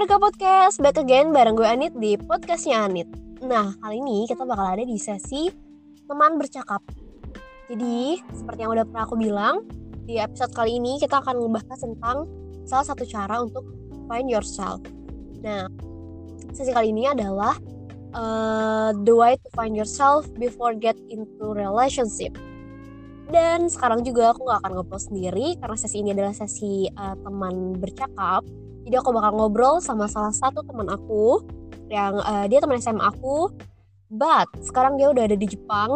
Warga Podcast, back again bareng gue Anit di podcastnya Anit. Nah, kali ini kita bakal ada di sesi teman bercakap. Jadi, seperti yang udah pernah aku bilang Di episode kali ini kita akan membahas tentang salah satu cara untuk find yourself. Nah, sesi kali ini adalah uh, The way to find yourself before get into relationship. Dan sekarang juga aku gak akan ngobrol sendiri karena sesi ini adalah sesi uh, teman bercakap jadi aku bakal ngobrol sama salah satu teman aku yang uh, dia teman SMA aku. But sekarang dia udah ada di Jepang.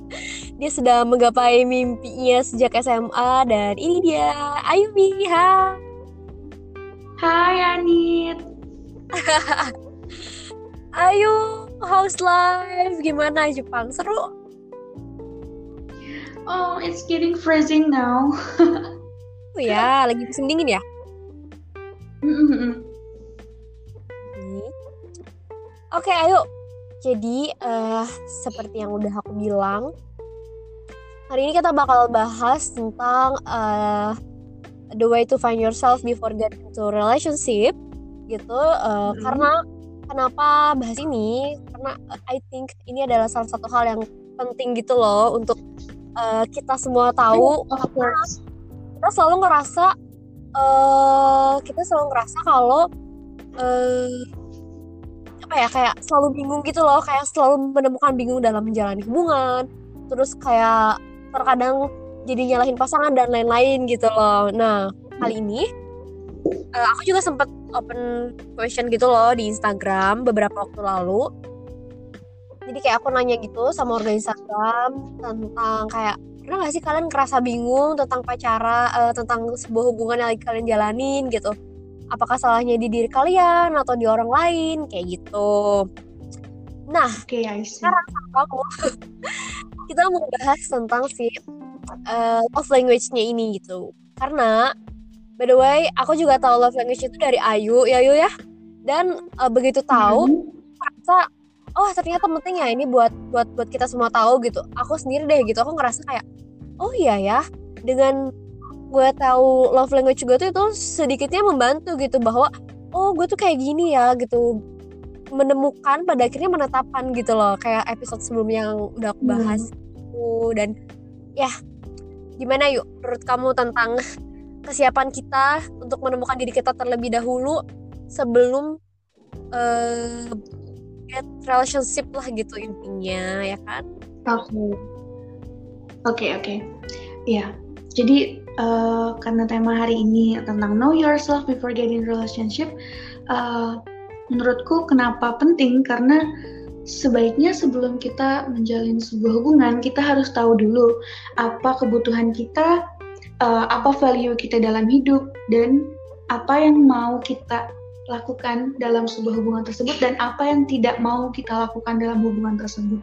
Dia sudah menggapai mimpinya sejak SMA dan ini dia Ayumi. Hai. Hai Anit. Ayo how's life? Gimana Jepang? Seru? Oh, it's getting freezing now. oh ya, lagi musim dingin ya? Oke, okay, ayo. Jadi, uh, seperti yang udah aku bilang, hari ini kita bakal bahas tentang uh, the way to find yourself before getting into relationship, gitu. Uh, mm. Karena kenapa bahas ini? Karena I think ini adalah salah satu hal yang penting gitu loh untuk uh, kita semua tahu of course. kita selalu ngerasa uh, kita selalu ngerasa kalau uh, apa ya kayak selalu bingung gitu loh kayak selalu menemukan bingung dalam menjalani hubungan terus kayak terkadang jadi nyalahin pasangan dan lain-lain gitu loh. Nah kali ini uh, aku juga sempat open question gitu loh di Instagram beberapa waktu lalu. Jadi kayak aku nanya gitu sama organisasi tentang kayak pernah gak sih kalian kerasa bingung tentang pacara uh, tentang sebuah hubungan yang lagi kalian jalanin gitu? Apakah salahnya di diri kalian atau di orang lain? Kayak gitu. Nah okay, sekarang kamu kita mau bahas tentang si uh, love language-nya ini gitu. Karena by the way aku juga tahu love language itu dari Ayu. Ya Ayu ya? Dan uh, begitu tahu mm -hmm oh ternyata penting ya ini buat buat buat kita semua tahu gitu. Aku sendiri deh gitu aku ngerasa kayak oh iya ya dengan gue tahu love language gue tuh itu sedikitnya membantu gitu bahwa oh gue tuh kayak gini ya gitu. Menemukan pada akhirnya menetapkan gitu loh kayak episode sebelumnya yang udah aku bahas hmm. dan ya gimana yuk menurut kamu tentang kesiapan kita untuk menemukan diri kita terlebih dahulu sebelum uh, get relationship lah gitu intinya ya kan? Oke. Oke oke. Ya jadi uh, karena tema hari ini tentang know yourself before getting relationship uh, menurutku kenapa penting? Karena sebaiknya sebelum kita menjalin sebuah hubungan kita harus tahu dulu apa kebutuhan kita uh, apa value kita dalam hidup dan apa yang mau kita lakukan dalam sebuah hubungan tersebut dan apa yang tidak mau kita lakukan dalam hubungan tersebut.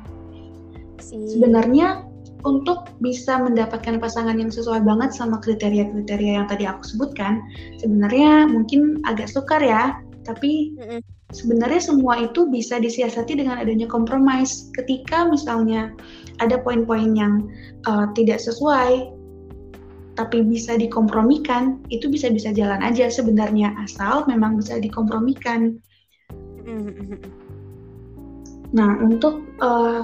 Si. Sebenarnya untuk bisa mendapatkan pasangan yang sesuai banget sama kriteria-kriteria yang tadi aku sebutkan, sebenarnya mungkin agak sukar ya, tapi mm sebenarnya semua itu bisa disiasati dengan adanya kompromis. Ketika misalnya ada poin-poin yang uh, tidak sesuai, tapi bisa dikompromikan, itu bisa-bisa jalan aja sebenarnya asal memang bisa dikompromikan. Nah, untuk uh,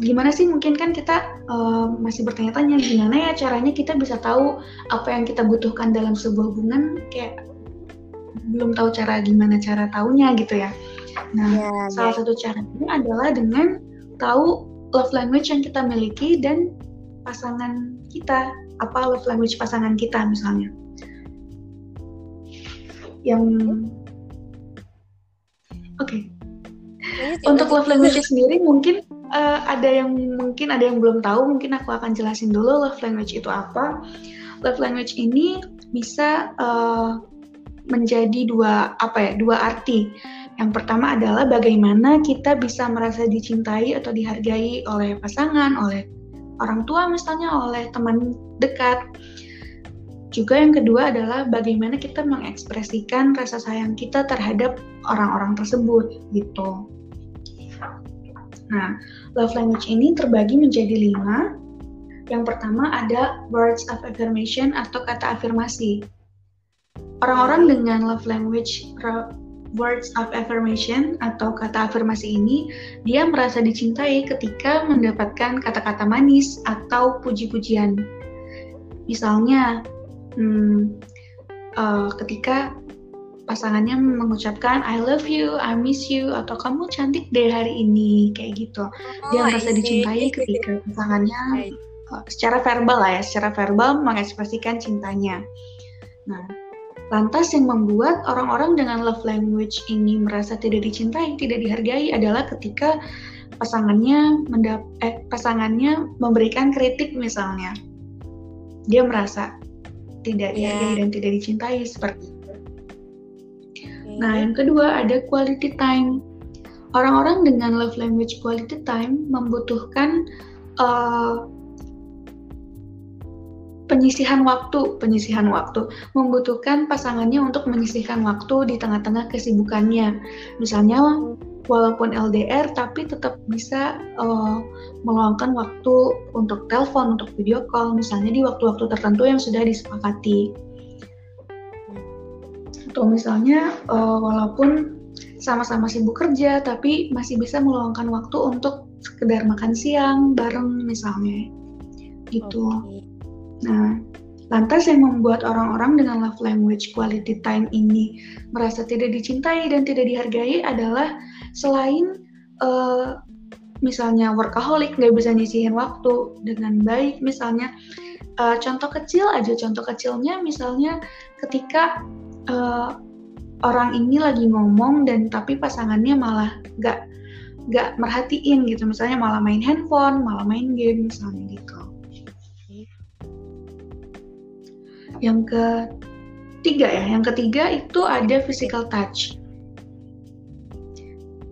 gimana sih mungkin kan kita uh, masih bertanya-tanya gimana ya caranya kita bisa tahu apa yang kita butuhkan dalam sebuah hubungan kayak belum tahu cara gimana cara taunya gitu ya. Nah, yeah, salah yeah. satu caranya adalah dengan tahu love language yang kita miliki dan pasangan kita apa love language pasangan kita misalnya? Yang oke. Okay. untuk love language sendiri mungkin uh, ada yang mungkin ada yang belum tahu mungkin aku akan jelasin dulu love language itu apa. Love language ini bisa uh, menjadi dua apa ya dua arti. Yang pertama adalah bagaimana kita bisa merasa dicintai atau dihargai oleh pasangan oleh orang tua misalnya oleh teman dekat. Juga yang kedua adalah bagaimana kita mengekspresikan rasa sayang kita terhadap orang-orang tersebut gitu. Nah, love language ini terbagi menjadi lima. Yang pertama ada words of affirmation atau kata afirmasi. Orang-orang dengan love language words of affirmation atau kata afirmasi ini, dia merasa dicintai ketika mendapatkan kata-kata manis atau puji-pujian. Misalnya, hmm, uh, ketika pasangannya mengucapkan I love you, I miss you, atau kamu cantik deh hari ini, kayak gitu. Dia oh, merasa dicintai ketika pasangannya uh, secara verbal lah ya, secara verbal mengekspresikan cintanya. Nah, lantas yang membuat orang-orang dengan love language ini merasa tidak dicintai, tidak dihargai adalah ketika pasangannya mendap eh, pasangannya memberikan kritik misalnya. Dia merasa tidak yeah. dihargai dan tidak dicintai seperti itu. Nah, yang kedua ada quality time. Orang-orang dengan love language quality time membutuhkan uh, penyisihan waktu, penyisihan waktu, membutuhkan pasangannya untuk menyisihkan waktu di tengah-tengah kesibukannya. Misalnya, walaupun LDR, tapi tetap bisa uh, meluangkan waktu untuk telepon, untuk video call, misalnya di waktu-waktu tertentu yang sudah disepakati atau misalnya uh, walaupun sama-sama sibuk kerja tapi masih bisa meluangkan waktu untuk sekedar makan siang bareng misalnya gitu. Okay. Nah, lantas yang membuat orang-orang dengan love language quality time ini merasa tidak dicintai dan tidak dihargai adalah selain uh, misalnya workaholic nggak bisa nyisihin waktu dengan baik misalnya uh, contoh kecil aja contoh kecilnya misalnya ketika uh, orang ini lagi ngomong dan tapi pasangannya malah nggak nggak merhatiin gitu misalnya malah main handphone malah main game misalnya gitu yang ketiga ya yang ketiga itu ada physical touch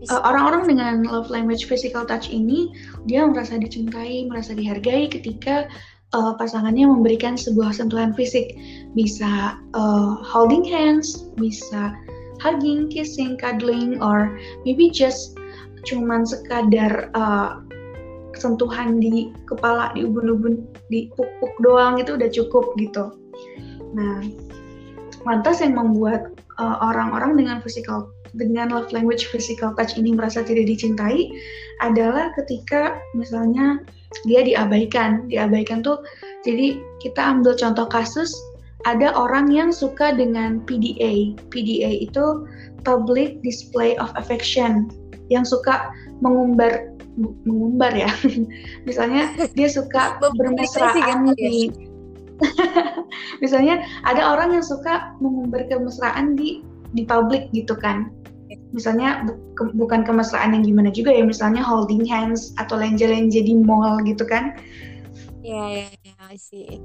eh, orang-orang uh, dengan love language physical touch ini dia merasa dicintai merasa dihargai ketika uh, pasangannya memberikan sebuah sentuhan fisik, bisa uh, holding hands, bisa hugging, kissing, cuddling, or maybe just cuman sekadar uh, sentuhan di kepala, di ubun-ubun, di pupuk doang itu udah cukup gitu. Nah, lantas yang membuat orang-orang uh, dengan physical dengan love language physical touch ini merasa tidak dicintai adalah ketika misalnya dia diabaikan. Diabaikan tuh jadi kita ambil contoh kasus ada orang yang suka dengan PDA. PDA itu public display of affection yang suka mengumbar mengumbar ya. Misalnya dia suka bermesraan di Misalnya ada orang yang suka mengumbar kemesraan di di publik gitu kan. Misalnya bu ke bukan kemesraan yang gimana juga ya misalnya holding hands atau lenje-lenje di mall gitu kan. Ya ya ya sih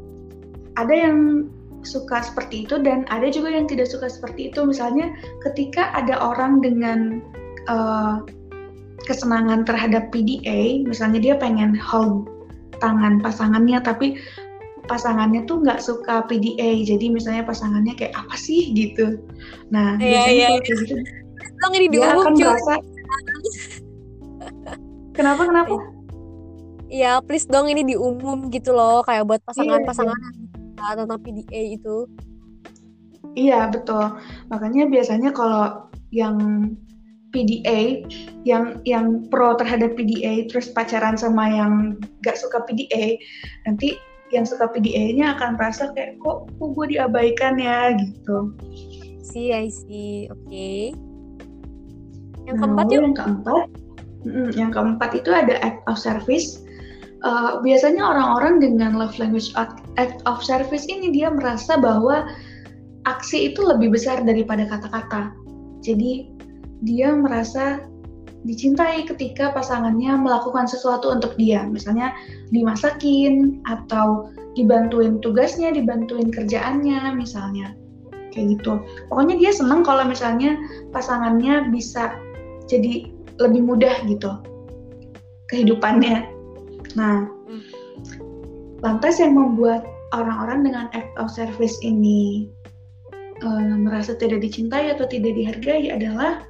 ada yang suka seperti itu dan ada juga yang tidak suka seperti itu. Misalnya ketika ada orang dengan uh, kesenangan terhadap PDA misalnya dia pengen hold tangan pasangannya tapi pasangannya tuh nggak suka PDA jadi misalnya pasangannya kayak apa sih gitu nah yeah, biasanya yeah, kalau yeah. gitu diumum akan merasa kenapa kenapa Iya, please dong ini diumum gitu loh, kayak buat pasangan-pasangan iya, iya. tentang PDA itu. Iya, betul. Makanya biasanya kalau yang PDA, yang yang pro terhadap PDA, terus pacaran sama yang gak suka PDA, nanti yang suka PDA-nya akan merasa kayak kok, kok gue diabaikan ya gitu. See, I see. Oke. Okay. Yang keempat yuk. Yang keempat, yang keempat itu ada act of service. Uh, biasanya orang-orang dengan love language act of service ini dia merasa bahwa aksi itu lebih besar daripada kata-kata. Jadi dia merasa dicintai ketika pasangannya melakukan sesuatu untuk dia, misalnya dimasakin atau dibantuin tugasnya, dibantuin kerjaannya, misalnya kayak gitu. Pokoknya dia senang kalau misalnya pasangannya bisa jadi lebih mudah gitu kehidupannya. Nah, lantas yang membuat orang-orang dengan act of service ini uh, merasa tidak dicintai atau tidak dihargai adalah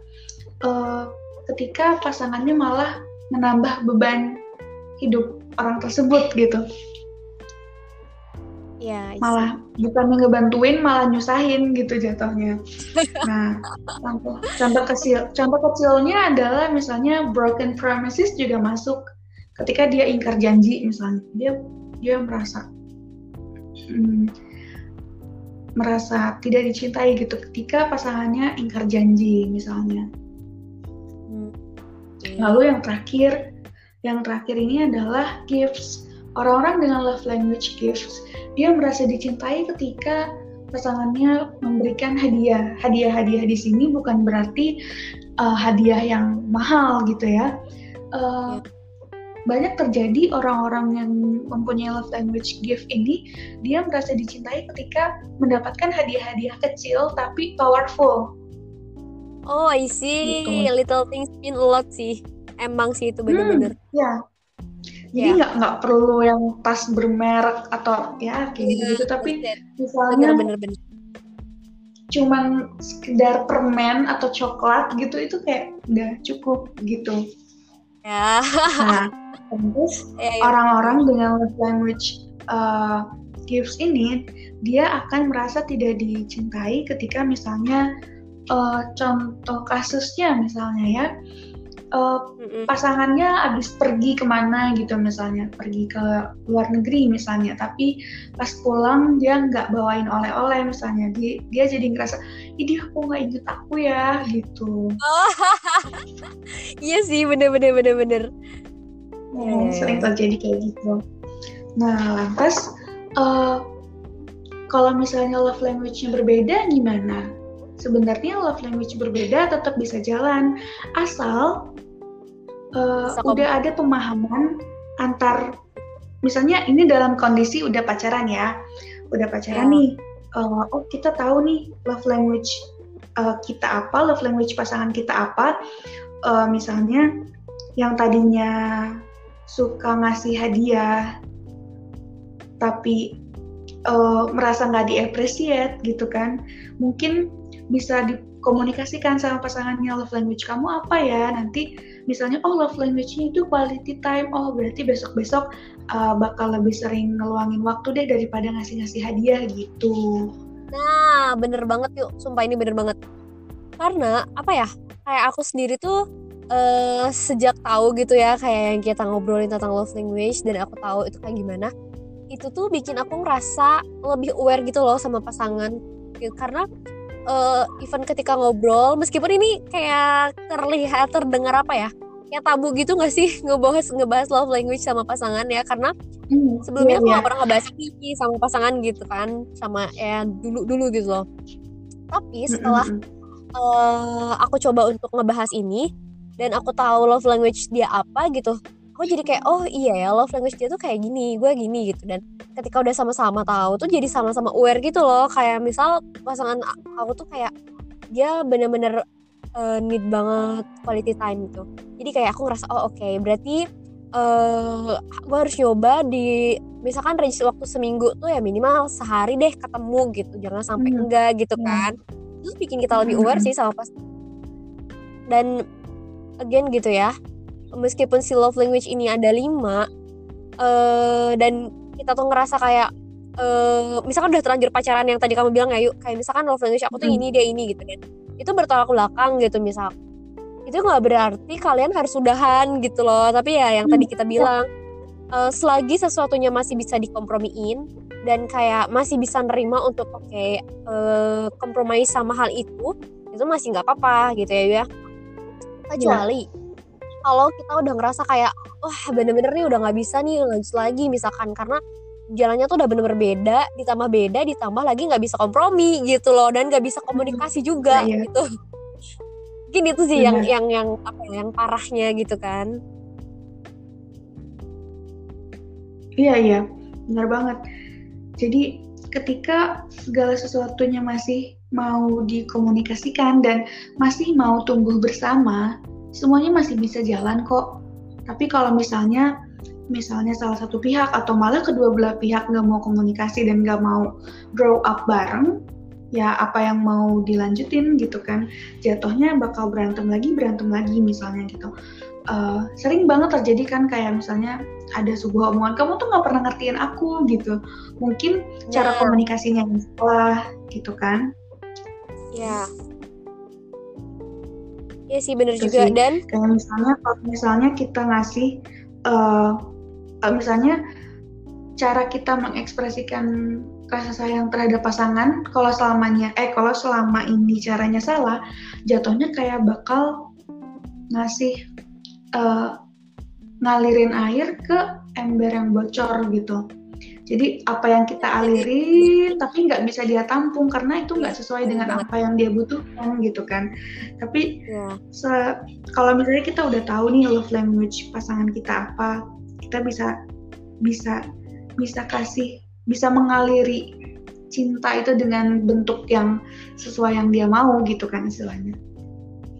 uh, ketika pasangannya malah menambah beban hidup orang tersebut gitu. Iya, malah bukan ngebantuin malah nyusahin gitu jatuhnya. Nah, contoh contoh kecil contoh kecilnya adalah misalnya broken promises juga masuk ketika dia ingkar janji misalnya dia dia merasa hmm, merasa tidak dicintai gitu ketika pasangannya ingkar janji misalnya. Hmm. Lalu yang terakhir yang terakhir ini adalah gifts. Orang-orang dengan love language gifts dia merasa dicintai ketika pasangannya memberikan hadiah. Hadiah-hadiah di sini bukan berarti uh, hadiah yang mahal gitu ya. Uh, banyak terjadi orang-orang yang mempunyai love language gift ini dia merasa dicintai ketika mendapatkan hadiah-hadiah kecil tapi powerful. Oh, I see. Gitu. Little things mean a lot sih. Emang sih itu bener-bener. Hmm, ya, jadi ya. nggak nggak perlu yang tas bermerek atau ya kayak yeah, gitu tapi bener. misalnya bener, bener, cuman sekedar permen atau coklat gitu itu kayak udah cukup gitu ya nah terus yeah, yeah. orang-orang dengan love language uh, gifts ini dia akan merasa tidak dicintai ketika misalnya uh, contoh kasusnya misalnya ya. Uh, pasangannya habis pergi ke mana gitu misalnya pergi ke luar negeri misalnya tapi pas pulang dia nggak bawain oleh-oleh misalnya dia dia jadi ngerasa ini aku nggak inget aku ya gitu. Oh, iya sih bener bener bener bener. Hmm, sering terjadi kayak gitu. Nah lantas uh, kalau misalnya love language-nya berbeda gimana sebenarnya love language berbeda tetap bisa jalan asal uh, udah ada pemahaman antar misalnya ini dalam kondisi udah pacaran ya udah pacaran yeah. nih uh, oh kita tahu nih love language uh, kita apa love language pasangan kita apa uh, misalnya yang tadinya suka ngasih hadiah tapi uh, merasa nggak diapresiat gitu kan mungkin bisa dikomunikasikan sama pasangannya love language kamu apa ya? Nanti misalnya oh love language-nya itu quality time. Oh berarti besok-besok uh, bakal lebih sering ngeluangin waktu deh daripada ngasih-ngasih hadiah gitu. Nah bener banget yuk. Sumpah ini bener banget. Karena apa ya kayak aku sendiri tuh uh, sejak tahu gitu ya kayak yang kita ngobrolin tentang love language dan aku tahu itu kayak gimana itu tuh bikin aku ngerasa lebih aware gitu loh sama pasangan. Karena uh, even ketika ngobrol meskipun ini kayak terlihat terdengar apa ya kayak tabu gitu gak sih? Ngebahas ngebahas love language sama pasangan ya karena hmm, sebelumnya iya, aku iya. gak pernah ngebahas ini sama pasangan gitu kan sama ya dulu dulu gitu loh. Tapi setelah uh, aku coba untuk ngebahas ini dan aku tahu love language dia apa gitu aku jadi kayak oh iya ya love language dia tuh kayak gini gue gini gitu dan ketika udah sama-sama tahu tuh jadi sama-sama aware gitu loh kayak misal pasangan aku tuh kayak dia bener-bener uh, need banget quality time gitu jadi kayak aku ngerasa oh oke okay, berarti uh, eh, gue harus nyoba di misalkan range waktu seminggu tuh ya minimal sehari deh ketemu gitu jangan sampai hmm. enggak gitu hmm. kan terus bikin kita lebih aware hmm. sih sama pas dan again gitu ya meskipun si love language ini ada lima uh, dan kita tuh ngerasa kayak uh, misalkan udah terlanjur pacaran yang tadi kamu bilang ya yuk kayak misalkan love language aku tuh hmm. ini dia ini gitu kan itu bertolak belakang gitu misal itu nggak berarti kalian harus udahan gitu loh tapi ya yang tadi kita hmm. bilang uh, selagi sesuatunya masih bisa dikompromiin dan kayak masih bisa nerima untuk oke okay, uh, kompromi sama hal itu itu masih nggak apa-apa gitu ya ya kecuali yeah kalau kita udah ngerasa kayak wah bener-bener nih udah nggak bisa nih lanjut lagi misalkan karena jalannya tuh udah bener-bener beda ditambah beda ditambah lagi nggak bisa kompromi gitu loh dan nggak bisa komunikasi juga ya, gitu. Mungkin itu sih yang yang yang apa ya yang parahnya gitu kan. Iya iya. Benar banget. Jadi ketika segala sesuatunya masih mau dikomunikasikan dan masih mau tumbuh bersama semuanya masih bisa jalan kok. Tapi kalau misalnya misalnya salah satu pihak atau malah kedua belah pihak nggak mau komunikasi dan nggak mau grow up bareng, ya apa yang mau dilanjutin gitu kan jatuhnya bakal berantem lagi berantem lagi misalnya gitu uh, sering banget terjadi kan kayak misalnya ada sebuah omongan kamu tuh nggak pernah ngertiin aku gitu mungkin cara Nah. komunikasinya yang salah gitu kan Ya. Iya sih bener Itu juga sih. dan kayak misalnya kalau misalnya kita ngasih eh, misalnya cara kita mengekspresikan rasa sayang terhadap pasangan kalau selamanya eh kalau selama ini caranya salah jatuhnya kayak bakal ngasih eh, ngalirin air ke ember yang bocor gitu jadi apa yang kita alirin tapi nggak bisa dia tampung karena itu nggak sesuai dengan apa yang dia butuhkan gitu kan tapi ya se- kalau misalnya kita udah tahu nih love language pasangan kita apa, kita bisa bisa bisa kasih bisa mengaliri cinta itu dengan bentuk yang sesuai yang dia mau gitu kan istilahnya.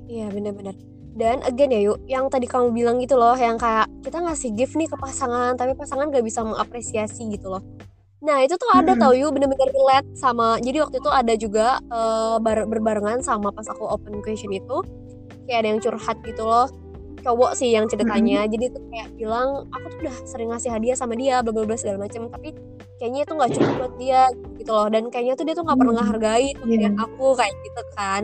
Iya benar-benar. Dan again ya yuk, yang tadi kamu bilang gitu loh, yang kayak kita ngasih gift nih ke pasangan, tapi pasangan gak bisa mengapresiasi gitu loh. Nah itu tuh ada Mm-mm. tau yuk, bener-bener relate sama. Jadi waktu itu ada juga eh, bar- berbarengan sama pas aku open question itu, kayak ada yang curhat gitu loh. Cowok sih yang ceritanya, jadi tuh kayak bilang aku tuh udah sering ngasih hadiah sama dia, bla bla bla segala macam, tapi kayaknya itu nggak cukup buat dia gitu loh. Dan kayaknya tuh dia tuh nggak pernah Hmm. ngehargai pemberian Iya. aku kayak gitu kan.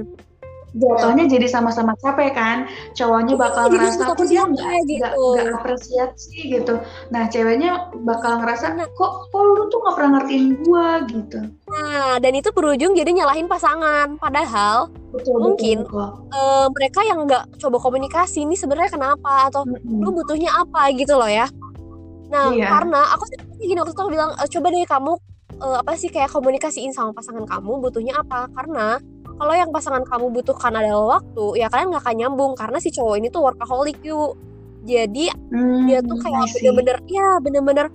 Jatuhnya jadi sama-sama capek kan, cowoknya Iya, bakal jadi ngerasa kok dia nggak gitu. nggak apresiasi gitu. Nah ceweknya bakal ngerasa kok kok lu tuh nggak pernah ngertiin gua gitu. Nah, dan itu berujung jadi nyalahin pasangan. Padahal Betul Mungkin. betul. betul. eh, mereka yang nggak coba komunikasi ini sebenarnya kenapa atau Mm-mm. lu butuhnya apa gitu loh ya. Nah, Iya. karena aku sih gini waktu itu aku bilang "Eh, coba deh kamu eh, apa sih kayak komunikasiin sama pasangan kamu butuhnya apa? Karena kalau yang pasangan kamu butuhkan adalah waktu, ya kalian nggak akan nyambung karena si cowok ini tuh workaholic yuk. Jadi Hmm, dia tuh kayak bener-bener ya bener-bener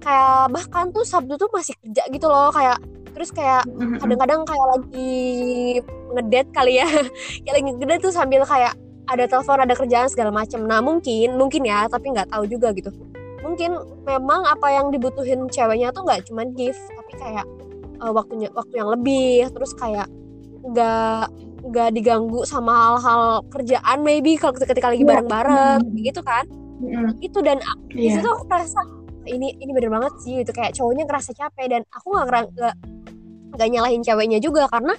kayak bahkan tuh Sabtu tuh masih kerja gitu loh kayak terus kayak kadang-kadang kayak lagi ngedate kali ya kayak lagi ngedate tuh sambil kayak ada telepon ada kerjaan segala macam nah mungkin mungkin ya tapi nggak tahu juga gitu. Mungkin memang apa yang dibutuhin ceweknya tuh nggak cuma gift tapi kayak eh, waktunya waktu yang lebih terus kayak nggak nggak diganggu sama hal-hal kerjaan maybe kalau ketika lagi Iya. bareng-bareng gitu kan Mm-mm. itu dan Iya. situ aku merasa ini ini bener banget sih gitu kayak cowoknya ngerasa capek dan aku nggak nggak nggak nyalahin ceweknya juga karena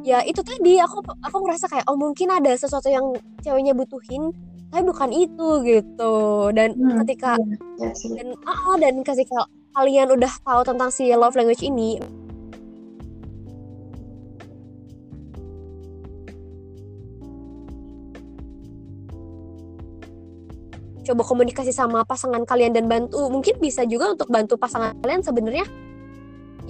ya itu tadi aku aku merasa kayak oh mungkin ada sesuatu yang ceweknya butuhin tapi bukan itu gitu dan Hmm, ketika iya, iya sih. dan ah dan ketika kalian udah tahu tentang si love language ini coba komunikasi sama pasangan kalian dan bantu mungkin bisa juga untuk bantu pasangan kalian sebenarnya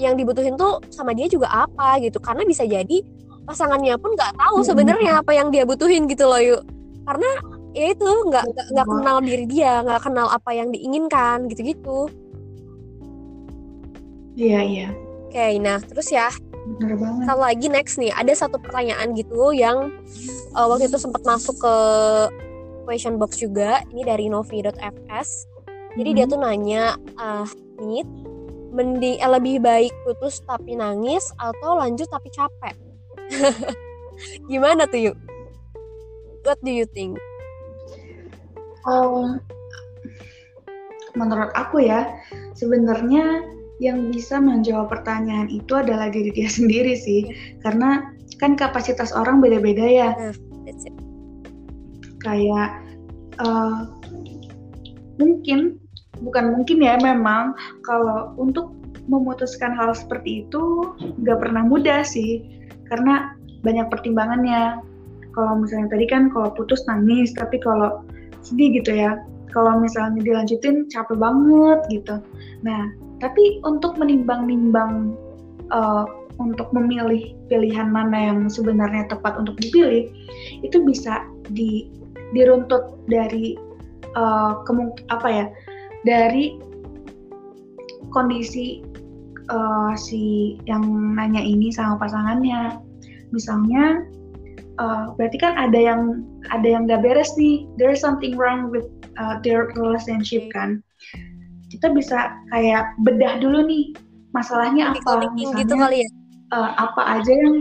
yang dibutuhin tuh sama dia juga apa gitu karena bisa jadi pasangannya pun nggak tahu Mm-mm. sebenarnya apa yang dia butuhin gitu loh yuk karena ya itu nggak nggak kenal diri dia nggak kenal apa yang diinginkan gitu-gitu Iya, iya. oke nah terus ya Bener banget. satu lagi next nih ada satu pertanyaan gitu yang uh, waktu itu sempat masuk ke question box juga ini dari novi.fs jadi dia Mhm. tuh nanya ah nih mending eh, lebih baik putus tapi nangis atau lanjut tapi capek gimana tuh yuk what do you think Oh, menurut aku ya, sebenarnya yang bisa menjawab pertanyaan itu adalah diri dia sendiri sih. Karena kan kapasitas orang beda-beda ya. Kayak eh, mungkin, bukan mungkin ya memang kalau untuk memutuskan hal seperti itu nggak pernah mudah sih. Karena banyak pertimbangannya. Kalau misalnya tadi kan kalau putus nangis, tapi kalau sedih gitu ya. Kalau misalnya dilanjutin capek banget gitu. Nah, tapi untuk menimbang-nimbang eh, untuk memilih pilihan mana yang sebenarnya tepat untuk dipilih, itu bisa di diruntut dari eh, kemung- apa ya? Dari kondisi eh, si yang nanya ini sama pasangannya. Misalnya uh, berarti kan ada yang ada yang gak beres nih there is something wrong with uh, their relationship kan kita bisa kayak bedah dulu nih masalahnya apa gitu misalnya kali ya uh, apa aja yang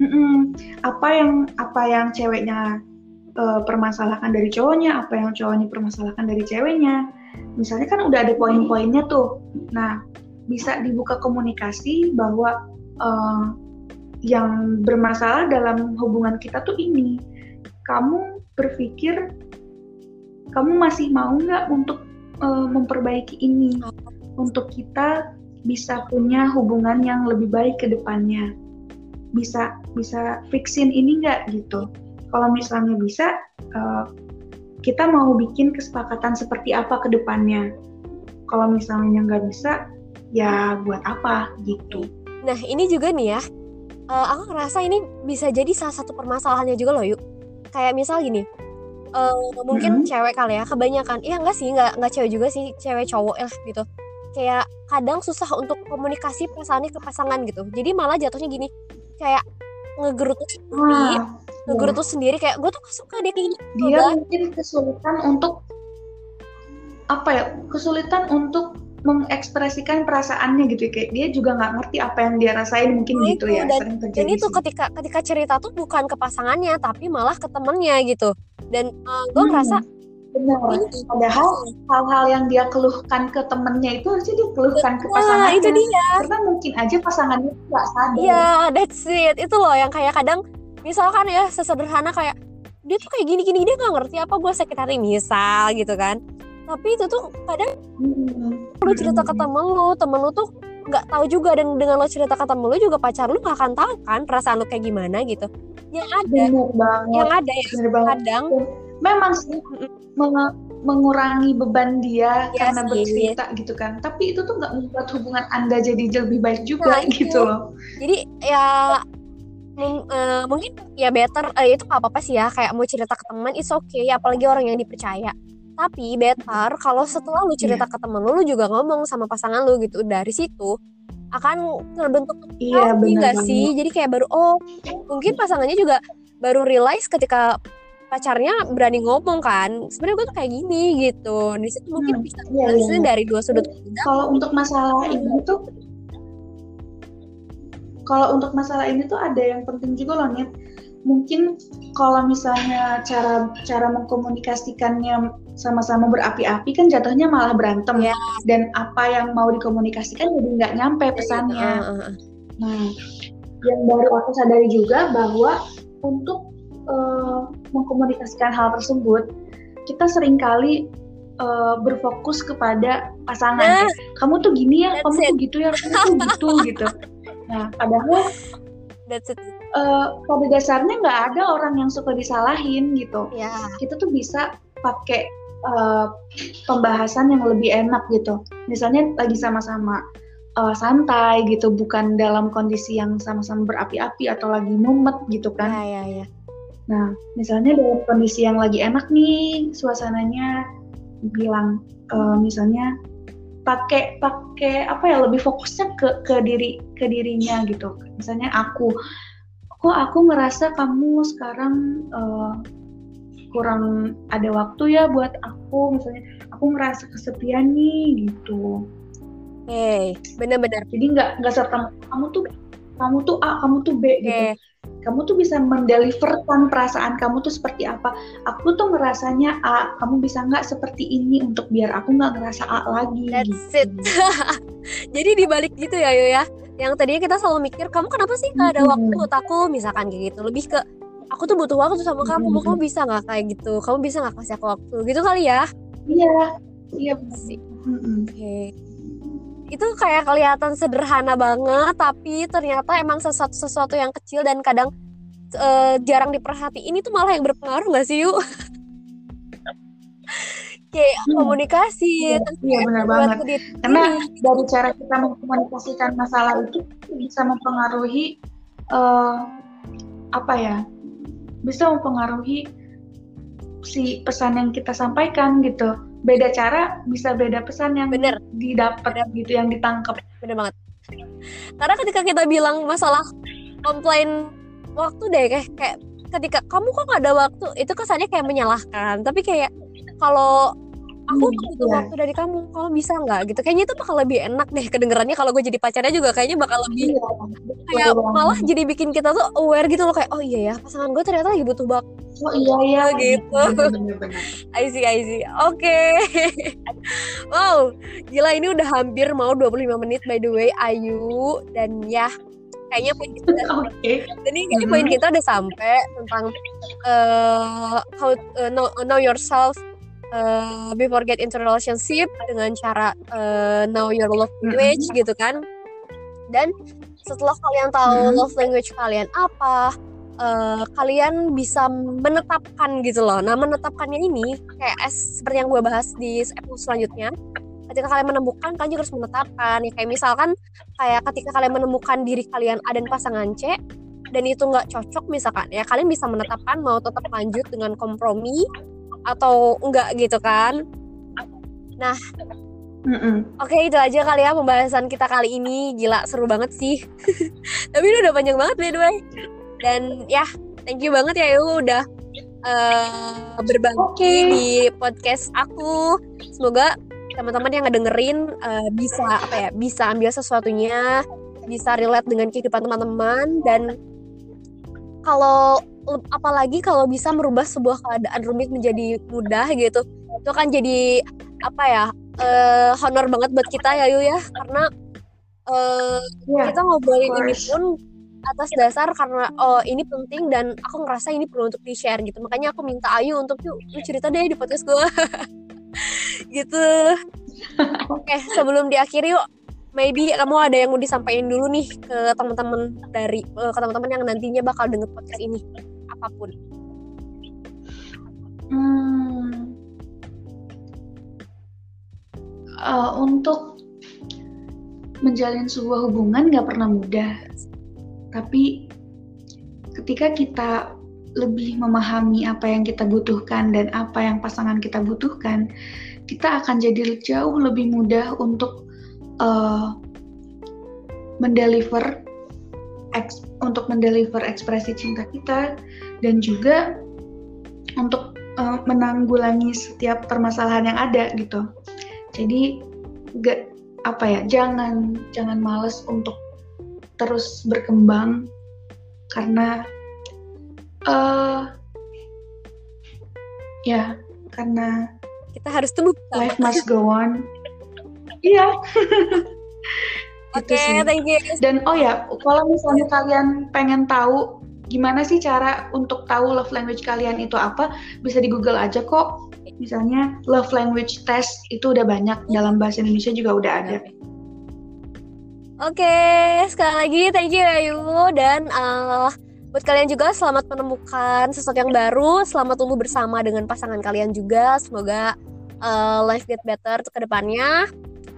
Mm-mm. apa yang apa yang ceweknya uh, permasalahkan dari cowoknya apa yang cowoknya permasalahkan dari ceweknya misalnya kan udah ada poin-poinnya tuh. Nah, bisa dibuka komunikasi bahwa uh, yang bermasalah dalam hubungan kita tuh ini. Kamu berpikir kamu masih mau nggak untuk uh, memperbaiki ini, untuk kita bisa punya hubungan yang lebih baik ke depannya. Bisa bisa fixin ini nggak gitu. Kalau misalnya bisa, uh, kita mau bikin kesepakatan seperti apa ke depannya. Kalau misalnya nggak bisa, ya buat apa gitu. Nah ini juga nih ya, uh, aku ngerasa ini bisa jadi salah satu permasalahannya juga loh yuk. Kayak misal gini, uh, mungkin -hmm. cewek kali ya kebanyakan, iya enggak sih, nggak nggak cewek juga sih, cewek cowok lah gitu. Kayak kadang susah untuk komunikasi perasaannya ke pasangan gitu. Jadi malah jatuhnya gini, kayak ngegerutu sendiri, ah, ngegerutu iya. sendiri kayak gue tuh gak suka deh kayak Dia mungkin kesulitan untuk apa ya? Kesulitan untuk mengekspresikan perasaannya gitu ya. kayak dia juga nggak ngerti apa yang dia rasain mungkin nah, gitu ya dan, dan itu sih. ketika ketika cerita tuh bukan ke pasangannya tapi malah ke temennya gitu dan uh, gue hmm, ngerasa benar. Padahal hal-hal yang dia keluhkan ke temennya itu harusnya dia keluhkan ke pasangannya. itu dia. Karena mungkin aja pasangannya nggak sadar. Iya yeah, that's it. Itu loh yang kayak kadang misalkan ya sesederhana kayak dia tuh kayak gini-gini dia nggak ngerti apa gue sakit hati misal gitu kan. Tapi itu tuh kadang hmm. lu cerita ke temen lu temen lu tuh nggak tahu juga dan dengan lo cerita ke temen lu juga pacar lu gak akan tahu kan perasaan lu kayak gimana gitu. Yang ada yang ada ya kadang memang sih meng mengurangi beban dia ya karena bercerita gitu kan. Tapi itu tuh nggak membuat hubungan anda jadi lebih baik juga nah, gitu loh. Jadi ya uh, mungkin ya better uh, itu nggak apa-apa sih ya kayak mau cerita ke teman it's okay apalagi orang yang dipercaya. Tapi better kalau setelah lu cerita yeah. ke temen lu lu juga ngomong sama pasangan lu gitu dari situ akan terbentuk iya gak sih? jadi kayak baru oh mungkin pasangannya juga baru realize ketika pacarnya berani ngomong kan sebenarnya gue tuh kayak gini gitu di situ mungkin hmm, bisa iya, iya. dari dua sudut kalau untuk masalah ini tuh kalau untuk masalah ini tuh ada yang penting juga loh Nit mungkin kalau misalnya cara cara mengkomunikasikannya sama-sama berapi-api kan jatuhnya malah berantem yeah. dan apa yang mau dikomunikasikan jadi nggak nyampe iya, pesannya. Uh, uh, uh. Nah, yang baru aku sadari juga bahwa untuk uh, mengkomunikasikan hal tersebut kita sering kali uh, berfokus kepada pasangan. Nah, kamu tuh gini ya, kamu it. tuh gitu ya, kamu tuh gitu gitu. Nah, padahal That's it. Uh, pada dasarnya nggak ada orang yang suka disalahin gitu. Yeah. Kita tuh bisa pakai uh, pembahasan yang lebih enak gitu. Misalnya lagi sama-sama uh, santai gitu, bukan dalam kondisi yang sama-sama berapi-api atau lagi mumet gitu kan. Iya, iya, iya. Nah, misalnya dalam kondisi yang lagi enak nih suasananya bilang uh, misalnya pakai pakai apa ya lebih fokusnya ke ke diri ke dirinya gitu misalnya aku kok aku ngerasa kamu sekarang uh, kurang ada waktu ya buat aku misalnya aku ngerasa kesepian nih gitu Hey, benar-benar. Jadi nggak nggak serta kamu tuh kamu tuh A, kamu tuh B okay. gitu. Kamu tuh bisa mendeliverkan perasaan kamu tuh seperti apa. Aku tuh ngerasanya A, kamu bisa nggak seperti ini untuk biar aku nggak ngerasa A lagi. That's gitu. it. Jadi dibalik gitu ya Yo ya. Yang tadinya kita selalu mikir kamu kenapa sih nggak ada waktu buat aku? Misalkan kayak gitu. Lebih ke aku tuh butuh waktu sama kamu. Mau kamu bisa nggak kayak gitu? Kamu bisa nggak kasih aku waktu? Gitu kali ya? Iya. Iya sih oke. okay. Itu kayak kelihatan sederhana banget tapi ternyata emang sesuatu sesuatu yang kecil dan kadang uh, jarang diperhatiin. Itu malah yang berpengaruh nggak sih yuk kayak hmm. komunikasi iya, iya benar banget. karena dari cara kita mengkomunikasikan masalah itu bisa mempengaruhi uh, apa ya bisa mempengaruhi si pesan yang kita sampaikan gitu beda cara bisa beda pesan yang bener. didapat gitu yang ditangkap bener banget. Karena ketika kita bilang masalah komplain waktu deh kayak kayak ketika kamu kok gak ada waktu? Itu kesannya kayak menyalahkan. Tapi kayak kalau aku butuh yeah. waktu dari kamu kalau bisa nggak? Gitu. Kayaknya itu bakal lebih enak deh kedengerannya. Kalau gue jadi pacarnya juga kayaknya bakal lebih yeah. kayak malah jadi bikin kita tuh aware gitu loh. Kayak oh iya ya pasangan gue ternyata lagi butuh bak oh iya iya gitu I see I see oke okay. wow gila ini udah hampir mau 25 menit by the way Ayu dan ya kayaknya poin kita okay. jadi kayaknya poin mm-hmm. kita udah sampai tentang uh, how uh, know, know yourself uh, before get into relationship dengan cara uh, know your love language mm-hmm. gitu kan dan setelah kalian tahu mm-hmm. love language kalian apa uh, kalian bisa menetapkan gitu loh. Nah menetapkannya ini kayak seperti yang gue bahas di episode selanjutnya. Ketika kalian menemukan kalian juga harus menetapkan. Ya kayak misalkan kayak ketika kalian menemukan diri kalian A dan pasangan C dan itu nggak cocok misalkan ya kalian bisa menetapkan mau tetap lanjut dengan kompromi atau enggak gitu kan. Nah Mm -mm. Oke itu aja kali ya pembahasan kita kali ini. Gila seru banget sih. Tapi ini udah panjang banget by the way Dan ya thank you banget ya Yu udah uh, berbagi okay. di podcast aku. Semoga teman-teman yang ngedengerin uh, bisa apa ya bisa ambil sesuatunya bisa relate dengan kehidupan teman-teman. Dan kalau apalagi kalau bisa merubah sebuah keadaan rumit menjadi mudah gitu itu kan jadi apa ya uh, honor banget buat kita ya Yu ya. Karena uh, yeah, kita ngobrolin ini pun atas dasar karena oh ini penting dan aku ngerasa ini perlu untuk di share gitu. Makanya aku minta Ayu untuk yuk lu cerita deh di podcast gue gitu. Oke sebelum diakhiri yuk maybe kamu ada yang mau disampaikan dulu nih ke teman-teman dari uh, ke teman-teman yang nantinya bakal denger podcast ini. Apa pun. Hmm, uh, untuk menjalin sebuah hubungan nggak pernah mudah tapi ketika kita lebih memahami apa yang kita butuhkan dan apa yang pasangan kita butuhkan, kita akan jadi jauh lebih mudah untuk uh, mendeliver eks, untuk mendeliver ekspresi cinta kita dan juga untuk uh, menanggulangi setiap permasalahan yang ada gitu. Jadi gak apa ya, jangan jangan males untuk terus berkembang karena uh, ya karena kita harus tunggu life must go on iya Oke, okay, thank you. Dan oh ya, kalau misalnya kalian pengen tahu gimana sih cara untuk tahu love language kalian itu apa, bisa di Google aja kok. Misalnya love language test itu udah banyak dalam bahasa Indonesia juga udah ada. Oke, okay, sekali lagi thank you Ayu dan uh, Buat kalian juga selamat menemukan sesuatu yang baru, selamat tumbuh bersama dengan pasangan kalian juga. Semoga uh, life get better ke depannya.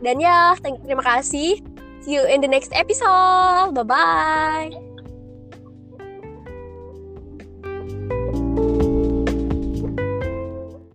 Dan ya, terima kasih. See you in the next episode. Bye bye.